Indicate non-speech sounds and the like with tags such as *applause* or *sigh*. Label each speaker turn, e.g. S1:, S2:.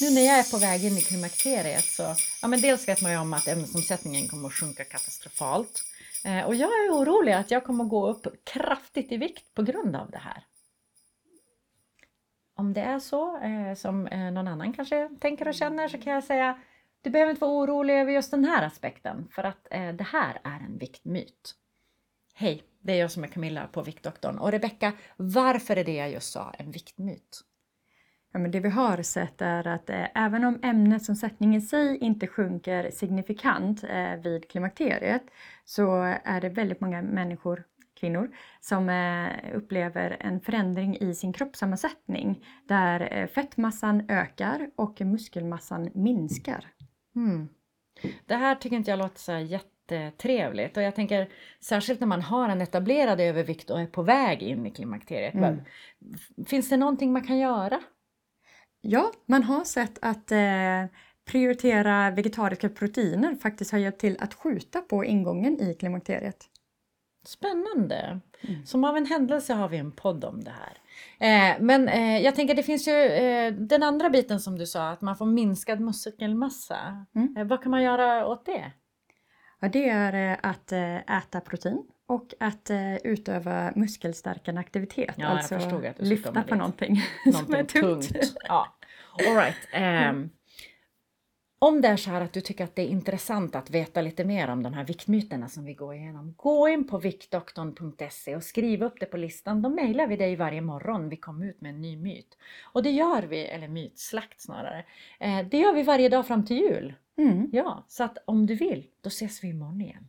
S1: nu när jag är på väg in i klimakteriet så, ja men dels vet man ju om att ämnesomsättningen kommer att sjunka katastrofalt. Eh, och jag är orolig att jag kommer att gå upp kraftigt i vikt på grund av det här. Om det är så eh, som eh, någon annan kanske tänker och känner så kan jag säga du behöver inte vara orolig över just den här aspekten för att eh, det här är en viktmyt. Hej, det är jag som är Camilla på Viktdoktorn. Och Rebecka, varför är det jag just sa en viktmyt?
S2: Ja, men det vi har sett är att eh, även om ämnesomsättningen i sig inte sjunker signifikant eh, vid klimakteriet så är det väldigt många människor, kvinnor, som eh, upplever en förändring i sin kroppssammansättning där eh, fettmassan ökar och muskelmassan minskar.
S1: Mm. Det här tycker inte jag låter så jättetrevligt och jag tänker särskilt när man har en etablerad övervikt och är på väg in i klimakteriet.
S2: Mm.
S1: Finns det någonting man kan göra?
S2: Ja, man har sett att eh, prioritera vegetariska proteiner faktiskt har hjälpt till att skjuta på ingången i klimakteriet.
S1: Spännande!
S2: Mm.
S1: Som av en händelse har vi en podd om det här. Eh, men eh, jag tänker det finns ju eh, den andra biten som du sa, att man får minskad muskelmassa.
S2: Mm.
S1: Eh, vad kan man göra åt det?
S2: Ja, det är eh, att eh, äta protein och att eh, utöva muskelstärkande aktivitet.
S1: Ja, jag
S2: alltså lyfta på
S1: dit.
S2: någonting, *laughs* som är
S1: Någonting
S2: tungt.
S1: tungt. Ja. All right. Ehm, om det är så här att du tycker att det är intressant att veta lite mer om de här viktmyterna som vi går igenom, gå in på viktdoktorn.se och skriv upp det på listan. Då mejlar vi dig varje morgon vi kommer ut med en ny myt. Och det gör vi, eller mytslakt snarare, eh, det gör vi varje dag fram till jul.
S2: Mm.
S1: Ja, så att om du vill, då ses vi imorgon igen.